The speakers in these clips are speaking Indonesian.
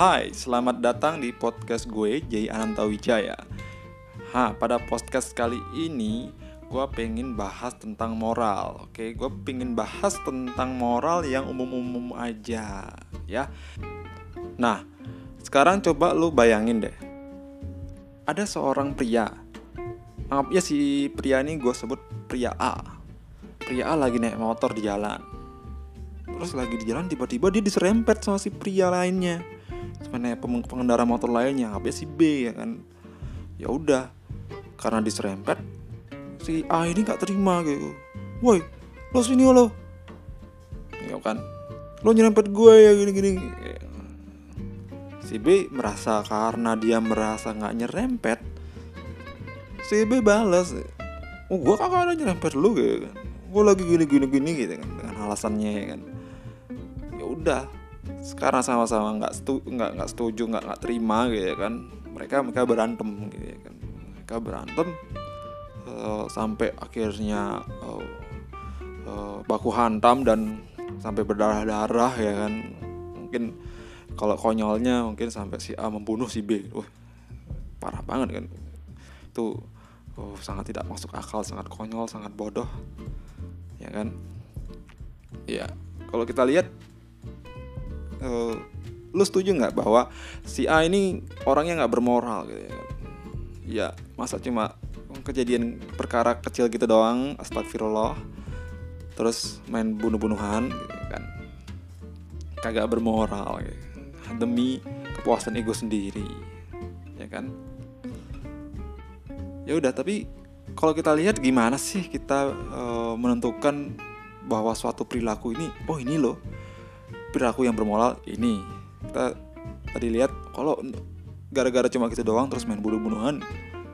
Hai, selamat datang di podcast gue Jay Ananta Wijaya. Ha, pada podcast kali ini gue pengen bahas tentang moral. Oke, gue pengen bahas tentang moral yang umum-umum aja, ya. Nah, sekarang coba lu bayangin deh. Ada seorang pria. Anggapnya si pria ini gue sebut pria A. Pria A lagi naik motor di jalan. Terus lagi di jalan tiba-tiba dia diserempet sama si pria lainnya sebenarnya pengendara motor lainnya apa si B ya kan? Ya udah karena diserempet si A ini nggak terima gitu. Woi lo sini lo. Ya kan? Lo nyerempet gue ya gini gini si B merasa karena dia merasa nggak nyerempet si B balas oh gue kakak ada nyerempet lu gitu kan? Gue lagi gini gini gini gitu kan? Dengan alasannya ya kan? Ya udah sekarang sama-sama nggak setuju nggak nggak setuju nggak nggak terima gitu ya kan. Mereka mereka berantem gitu ya kan. Mereka berantem uh, sampai akhirnya uh, uh, baku hantam dan sampai berdarah-darah ya kan. Mungkin kalau konyolnya mungkin sampai si A membunuh si B. Wah parah banget kan. Itu oh, sangat tidak masuk akal sangat konyol sangat bodoh ya kan. Ya kalau kita lihat uh, lu setuju nggak bahwa si A ini orangnya nggak bermoral gitu ya? Ya masa cuma kejadian perkara kecil gitu doang astagfirullah. Terus main bunuh-bunuhan gitu kan. Kagak bermoral gitu. demi kepuasan ego sendiri ya kan? Ya udah tapi kalau kita lihat gimana sih kita uh, menentukan bahwa suatu perilaku ini oh ini loh perilaku yang bermoral ini. Kita tadi lihat kalau gara-gara cuma gitu doang terus main bunuh-bunuhan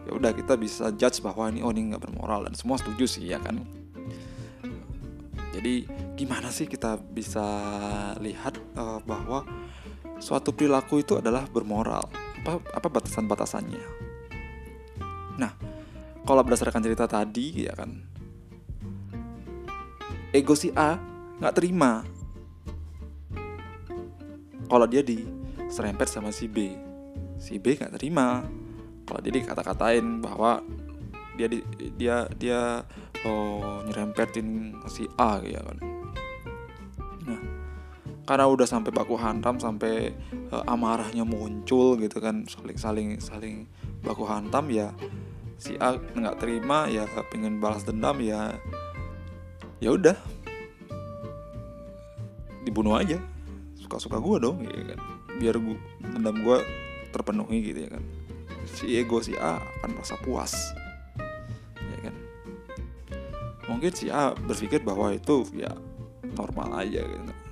ya udah kita bisa judge bahwa ini oh ini nggak bermoral dan semua setuju sih ya kan? Jadi gimana sih kita bisa lihat uh, bahwa suatu perilaku itu adalah bermoral? Apa apa batasan-batasannya? Nah kalau berdasarkan cerita tadi ya kan ego si A nggak terima kalau dia diserempet sama si B si B nggak terima. Kalau dia dikata-katain bahwa dia di, dia dia oh, nyerempetin si A ya kan. Nah karena udah sampai baku hantam sampai uh, amarahnya muncul gitu kan saling saling saling baku hantam ya si A nggak terima ya pengen balas dendam ya ya udah. Dibunuh aja suka-suka gue dong ya kan. Biar gue dendam gue terpenuhi gitu ya kan. Si ego si A akan merasa puas ya kan. Mungkin si A berpikir bahwa itu ya normal aja gitu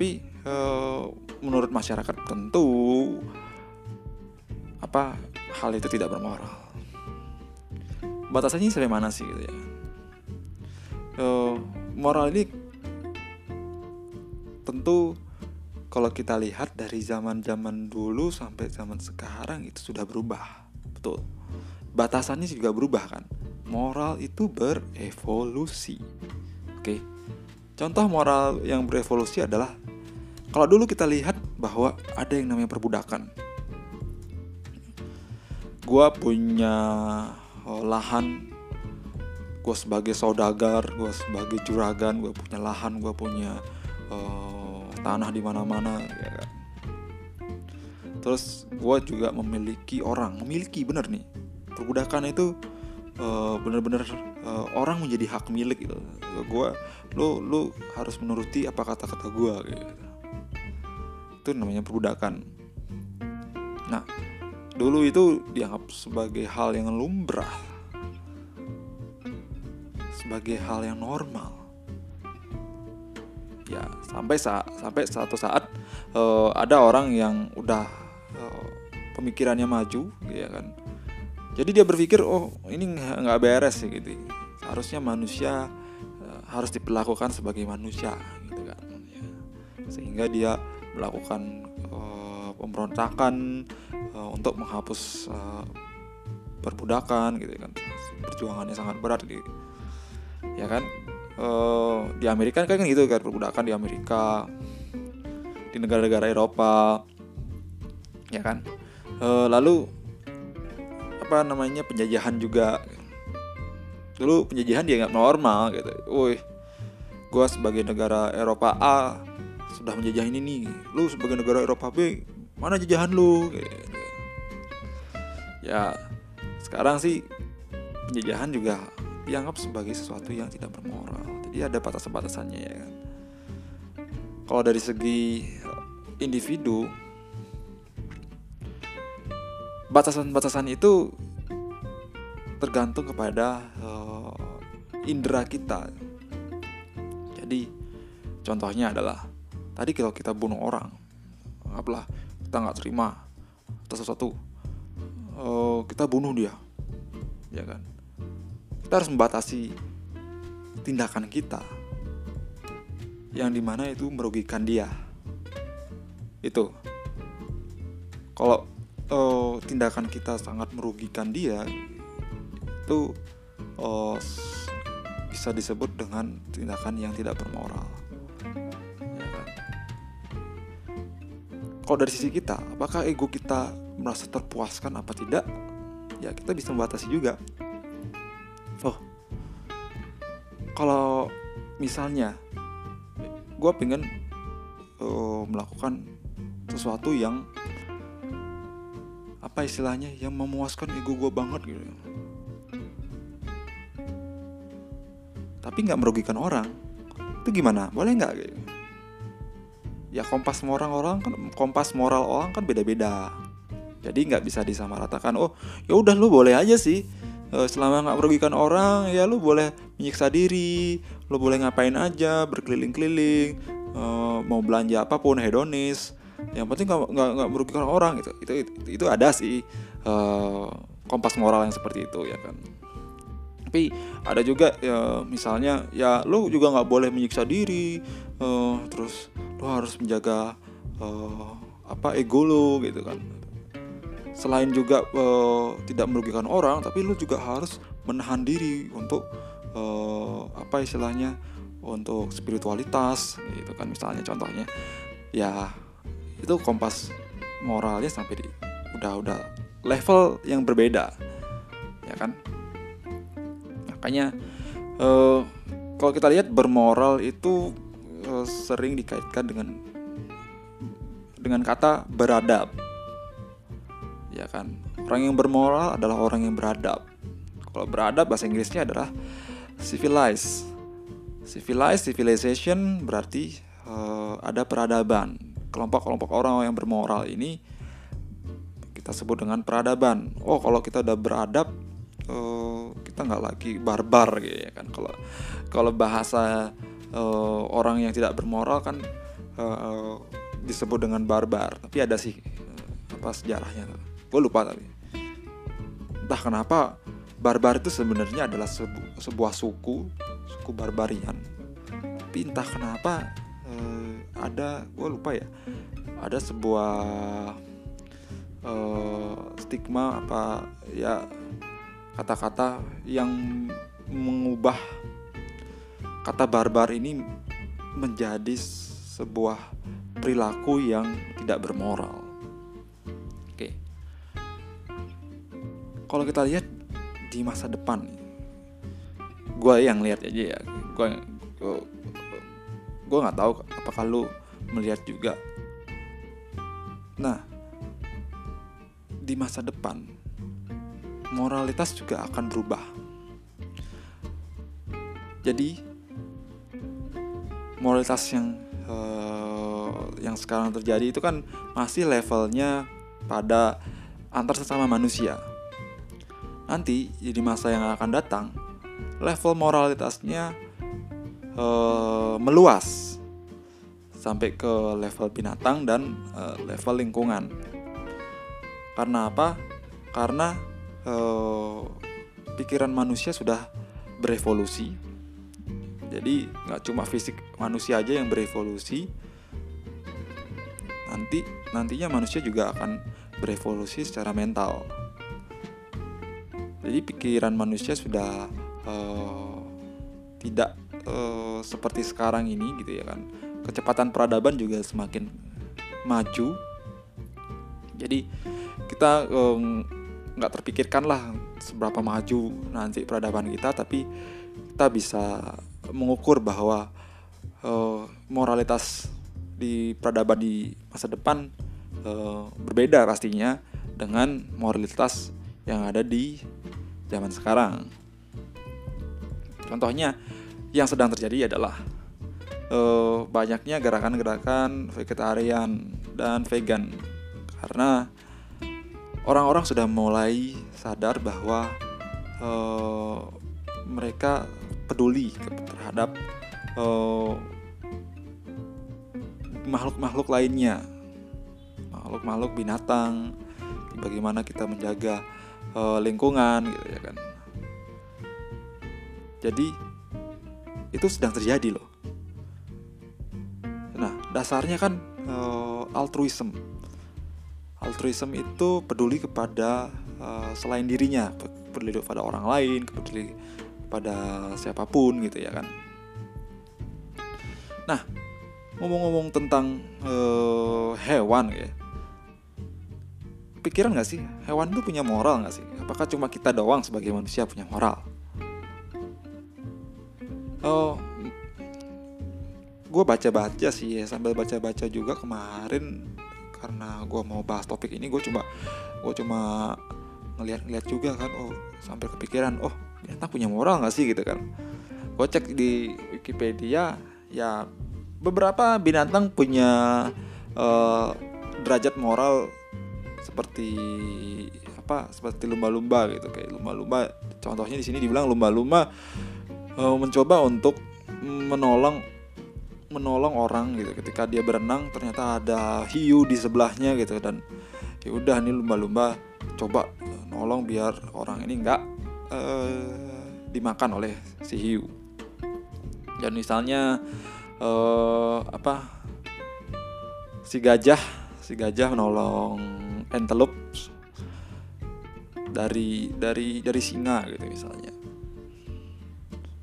tapi e, menurut masyarakat tentu apa hal itu tidak bermoral. Batasannya sampai mana sih gitu ya? E, moral ini tentu kalau kita lihat dari zaman-zaman dulu sampai zaman sekarang itu sudah berubah. Betul. Batasannya juga berubah kan. Moral itu berevolusi. Oke. Contoh moral yang berevolusi adalah kalau dulu kita lihat bahwa ada yang namanya perbudakan. Gua punya oh, lahan gue sebagai saudagar, gue sebagai juragan, gue punya lahan, gue punya uh, tanah di mana-mana ya kan. Terus gue juga memiliki orang memiliki bener nih. Perbudakan itu uh, bener-bener uh, orang menjadi hak milik gitu. Gue lu lu harus menuruti apa kata-kata gue gitu. Itu namanya perbudakan. Nah dulu itu dianggap sebagai hal yang lumrah. Sebagai hal yang normal ya sampai saat sampai satu saat uh, ada orang yang udah uh, pemikirannya maju ya kan. Jadi dia berpikir oh ini nggak beres gitu. Harusnya manusia uh, harus diperlakukan sebagai manusia gitu kan. Ya. sehingga dia melakukan uh, pemberontakan uh, untuk menghapus uh, perbudakan gitu kan. Perjuangannya sangat berat gitu. Ya kan uh, di Amerika kan gitu kan perbudakan di Amerika di negara-negara Eropa ya kan? E, lalu apa namanya penjajahan juga. Dulu penjajahan dia nggak normal gitu. Woi gue sebagai negara Eropa A sudah menjajah ini. Nih lu sebagai negara Eropa B mana jajahan lu? Gitu. ya sekarang sih penjajahan juga dianggap sebagai sesuatu yang tidak bermoral jadi ada batas-batasannya ya kan. Kalau dari segi individu batasan-batasan itu tergantung kepada uh, indera kita. Jadi contohnya adalah tadi kalau kita bunuh orang apalah kita nggak terima atas sesuatu uh, kita bunuh dia ya kan. Kita harus membatasi tindakan kita yang di mana itu merugikan dia itu kalau uh, tindakan kita sangat merugikan dia itu uh, bisa disebut dengan tindakan yang tidak bermoral. Ya kan? Kalau dari sisi kita, apakah ego kita merasa terpuaskan apa tidak? Ya kita bisa membatasi juga. Kalau misalnya gue pengen uh, melakukan sesuatu yang apa istilahnya yang memuaskan ego gue banget gitu. Tapi nggak merugikan orang itu gimana? Boleh nggak? Gitu ya kompas moral orang kan kompas moral orang kan beda-beda. Jadi nggak bisa disamaratakan oh ya udah lu boleh aja sih eh, selama nggak merugikan orang ya lu boleh menyiksa diri lu boleh ngapain aja berkeliling-keliling eh, mau belanja apa pun hedonis. Yang penting nggak merugikan orang gitu. Itu itu, itu ada sih uh, kompas moral yang seperti itu ya kan. Tapi ada juga ya misalnya ya lo juga nggak boleh menyiksa diri uh, terus lo harus menjaga uh, apa ego lo gitu kan. Selain juga uh, tidak merugikan orang tapi lo juga harus menahan diri untuk uh, apa istilahnya untuk spiritualitas gitu kan misalnya contohnya. Ya itu kompas moralnya sampai di udah udah level yang berbeda ya kan? Makanya uh, kalau kita lihat bermoral itu uh, sering dikaitkan dengan dengan kata beradab ya kan? Orang yang bermoral adalah orang yang beradab. Kalau beradab bahasa Inggrisnya adalah civilized. Civilized civilization berarti uh, ada peradaban. Kelompok-kelompok orang yang bermoral ini kita sebut dengan peradaban. Oh kalau kita udah beradab uh, kita nggak lagi barbar gitu ya kan. Kalau kalau bahasa uh, orang yang tidak bermoral kan uh, disebut dengan barbar. Tapi ada sih uh, apa sejarahnya. Gue lupa tapi entah kenapa barbar itu sebenarnya adalah sebu sebuah suku suku barbarian tapi entah kenapa uh, ada gue lupa ya ada sebuah uh, stigma apa ya kata-kata yang mengubah kata barbar ini menjadi sebuah perilaku yang tidak bermoral. Oke. Kalau kita lihat di masa depan, gue yang lihat aja ya, gue gue nggak tahu apakah lu melihat juga. Nah, di masa depan moralitas juga akan berubah. Jadi moralitas yang uh, yang sekarang terjadi itu kan masih levelnya pada antar sesama manusia. Nanti di masa yang akan datang level moralitasnya uh, meluas sampai ke level binatang dan uh, level lingkungan. Karena apa? Karena uh, pikiran manusia sudah berevolusi. Jadi nggak cuma fisik manusia aja yang berevolusi. Nanti nantinya manusia juga akan berevolusi secara mental. Jadi pikiran manusia sudah uh, tidak uh, seperti sekarang ini gitu ya kan. Kecepatan peradaban juga semakin maju jadi kita nggak um, terpikirkan lah seberapa maju nanti peradaban kita tapi kita bisa mengukur bahwa uh, moralitas di peradaban di masa depan uh, berbeda pastinya dengan moralitas yang ada di zaman sekarang. Contohnya yang sedang terjadi adalah uh, banyaknya gerakan-gerakan vegetarian dan vegan karena orang-orang sudah mulai sadar bahwa uh, mereka peduli terhadap uh, makhluk-makhluk lainnya, makhluk-makhluk binatang, bagaimana kita menjaga uh, lingkungan gitu ya kan. Jadi itu sedang terjadi loh. Nah dasarnya kan uh, altruism. Altruism itu peduli kepada uh, selain dirinya, peduli kepada orang lain, peduli kepada siapa pun gitu ya kan. Nah ngomong-ngomong tentang uh, hewan ya pikiran gak sih? Hewan itu punya moral gak sih? Apakah cuma kita doang sebagai manusia punya moral? Oh gue baca-baca sih ya sambil baca-baca juga kemarin karena gue mau bahas topik ini gue coba gue cuma ngeliat-ngeliat juga kan oh sampai kepikiran oh ternyata punya moral gak sih gitu kan. Gue cek di Wikipedia ya beberapa binatang punya uh, derajat moral seperti apa seperti lumba-lumba gitu. Kayak lumba-lumba contohnya di sini dibilang lumba-lumba uh, mencoba untuk menolong menolong orang gitu. Ketika dia berenang ternyata ada hiu di sebelahnya gitu. Dan ya udah nih lumba-lumba coba nolong biar orang ini nggak uh, dimakan oleh si hiu. Dan misalnya uh, apa si gajah si gajah menolong antelope dari dari dari singa gitu misalnya.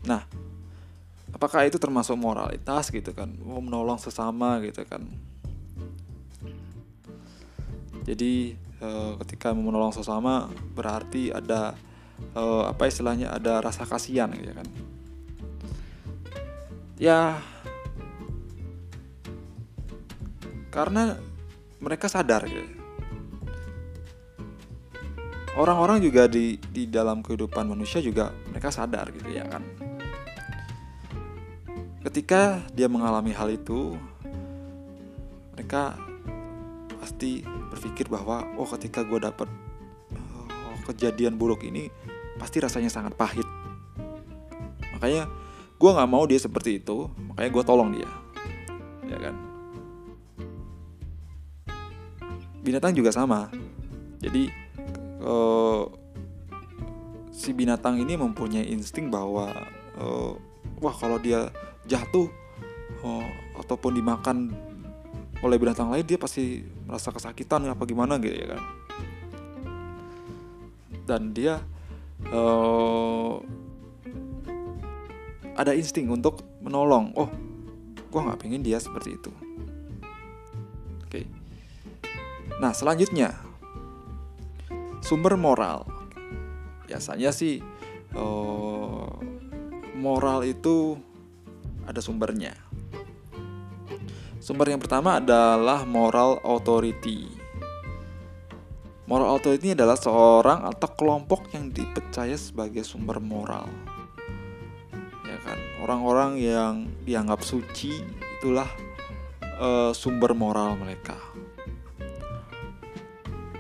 Nah, apakah itu termasuk moralitas gitu kan? Mau menolong sesama gitu kan? Jadi e, ketika menolong sesama berarti ada e, apa istilahnya ada rasa kasihan gitu kan? Ya karena mereka sadar gitu. Orang-orang juga di di dalam kehidupan manusia juga mereka sadar gitu ya kan. Ketika dia mengalami hal itu, mereka pasti berpikir bahwa oh ketika gue dapat oh, kejadian buruk ini pasti rasanya sangat pahit. Makanya gue nggak mau dia seperti itu, makanya gue tolong dia, ya kan binatang juga sama jadi uh, si binatang ini mempunyai insting bahwa uh, wah kalau dia jatuh uh, ataupun dimakan oleh binatang lain dia pasti merasa kesakitan apa gimana gitu ya kan. Dan dia uh, ada insting untuk menolong. Oh gue nggak pengen dia seperti itu. Oke. Okay. Nah, selanjutnya sumber moral. Biasanya sih uh, moral itu ada sumbernya. Sumber yang pertama adalah moral authority. Moral authority adalah seorang atau kelompok yang dipercaya sebagai sumber moral. Ya kan, orang-orang yang dianggap suci itulah uh, sumber moral mereka.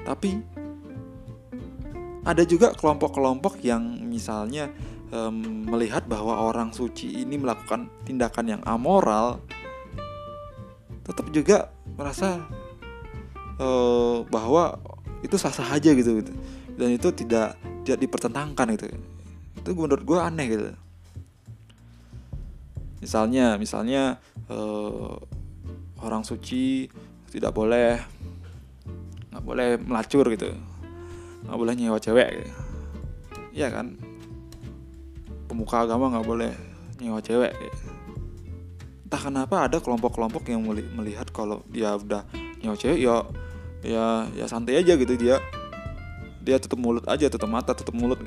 Tapi ada juga kelompok-kelompok yang misalnya um, melihat bahwa orang suci ini melakukan tindakan yang amoral, tetap juga merasa uh, bahwa itu sah-sah aja gitu, gitu dan itu tidak tidak dipertentangkan gitu. Itu menurut gue aneh gitu. Misalnya, misalnya uh, orang suci tidak boleh nggak boleh melacur gitu nggak boleh nyewa cewek. Iya kan? Pemuka agama nggak boleh nyewa cewek. Entah kenapa ada kelompok-kelompok yang melihat kalau dia udah ya cewek ya ya ya santai aja gitu dia. Dia tutup mulut aja tutup mata tutup mulut.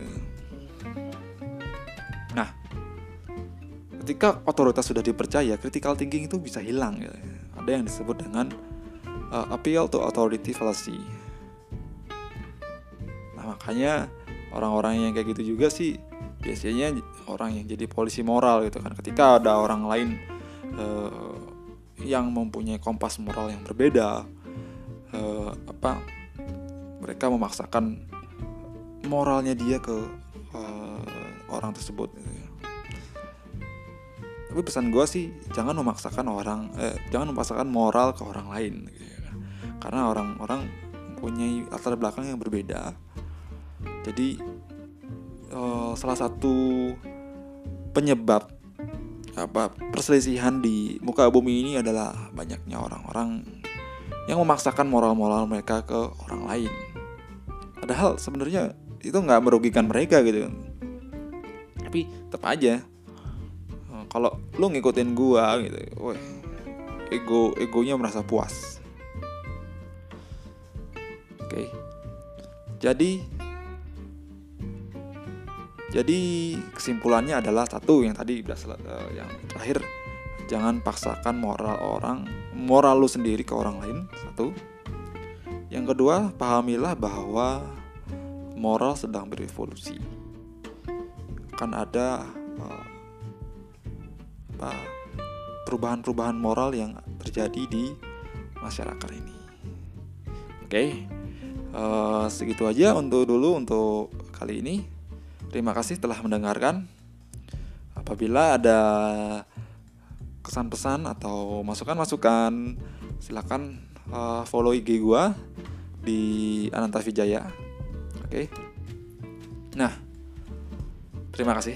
Nah ketika otoritas sudah dipercaya critical thinking itu bisa hilang. Ya. ada yang disebut dengan uh, appeal to authority fallacy makanya orang-orang yang kayak gitu juga sih biasanya orang yang jadi polisi moral gitu kan ketika ada orang lain uh, yang mempunyai kompas moral yang berbeda uh, apa mereka memaksakan moralnya dia ke uh, orang tersebut gitu ya. tapi pesan gue sih jangan memaksakan orang eh, jangan memaksakan moral ke orang lain gitu ya. karena orang-orang mempunyai latar belakang yang berbeda jadi uh, salah satu penyebab apa perselisihan di muka bumi ini adalah banyaknya orang-orang yang memaksakan moral-moral mereka ke orang lain. Padahal sebenarnya itu nggak merugikan mereka gitu tapi tetap aja eh, kalau lu ngikutin gua gitu woi ego egonya merasa puas. Oke. Jadi jadi kesimpulannya adalah satu yang tadi uh, yang terakhir jangan paksakan moral orang moral lu sendiri ke orang lain satu. Yang kedua pahamilah bahwa moral sedang berevolusi. Akan ada uh, perubahan-perubahan moral yang terjadi di masyarakat ini. Oke okay. uh, segitu aja untuk dulu untuk kali ini terima kasih telah mendengarkan apabila ada kesan-pesan atau masukan-masukan silakan uh, follow IG gua di Ananta Vijaya Oke. Nah, terima kasih.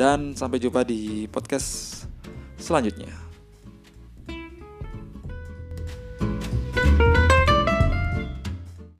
Dan sampai jumpa di podcast selanjutnya.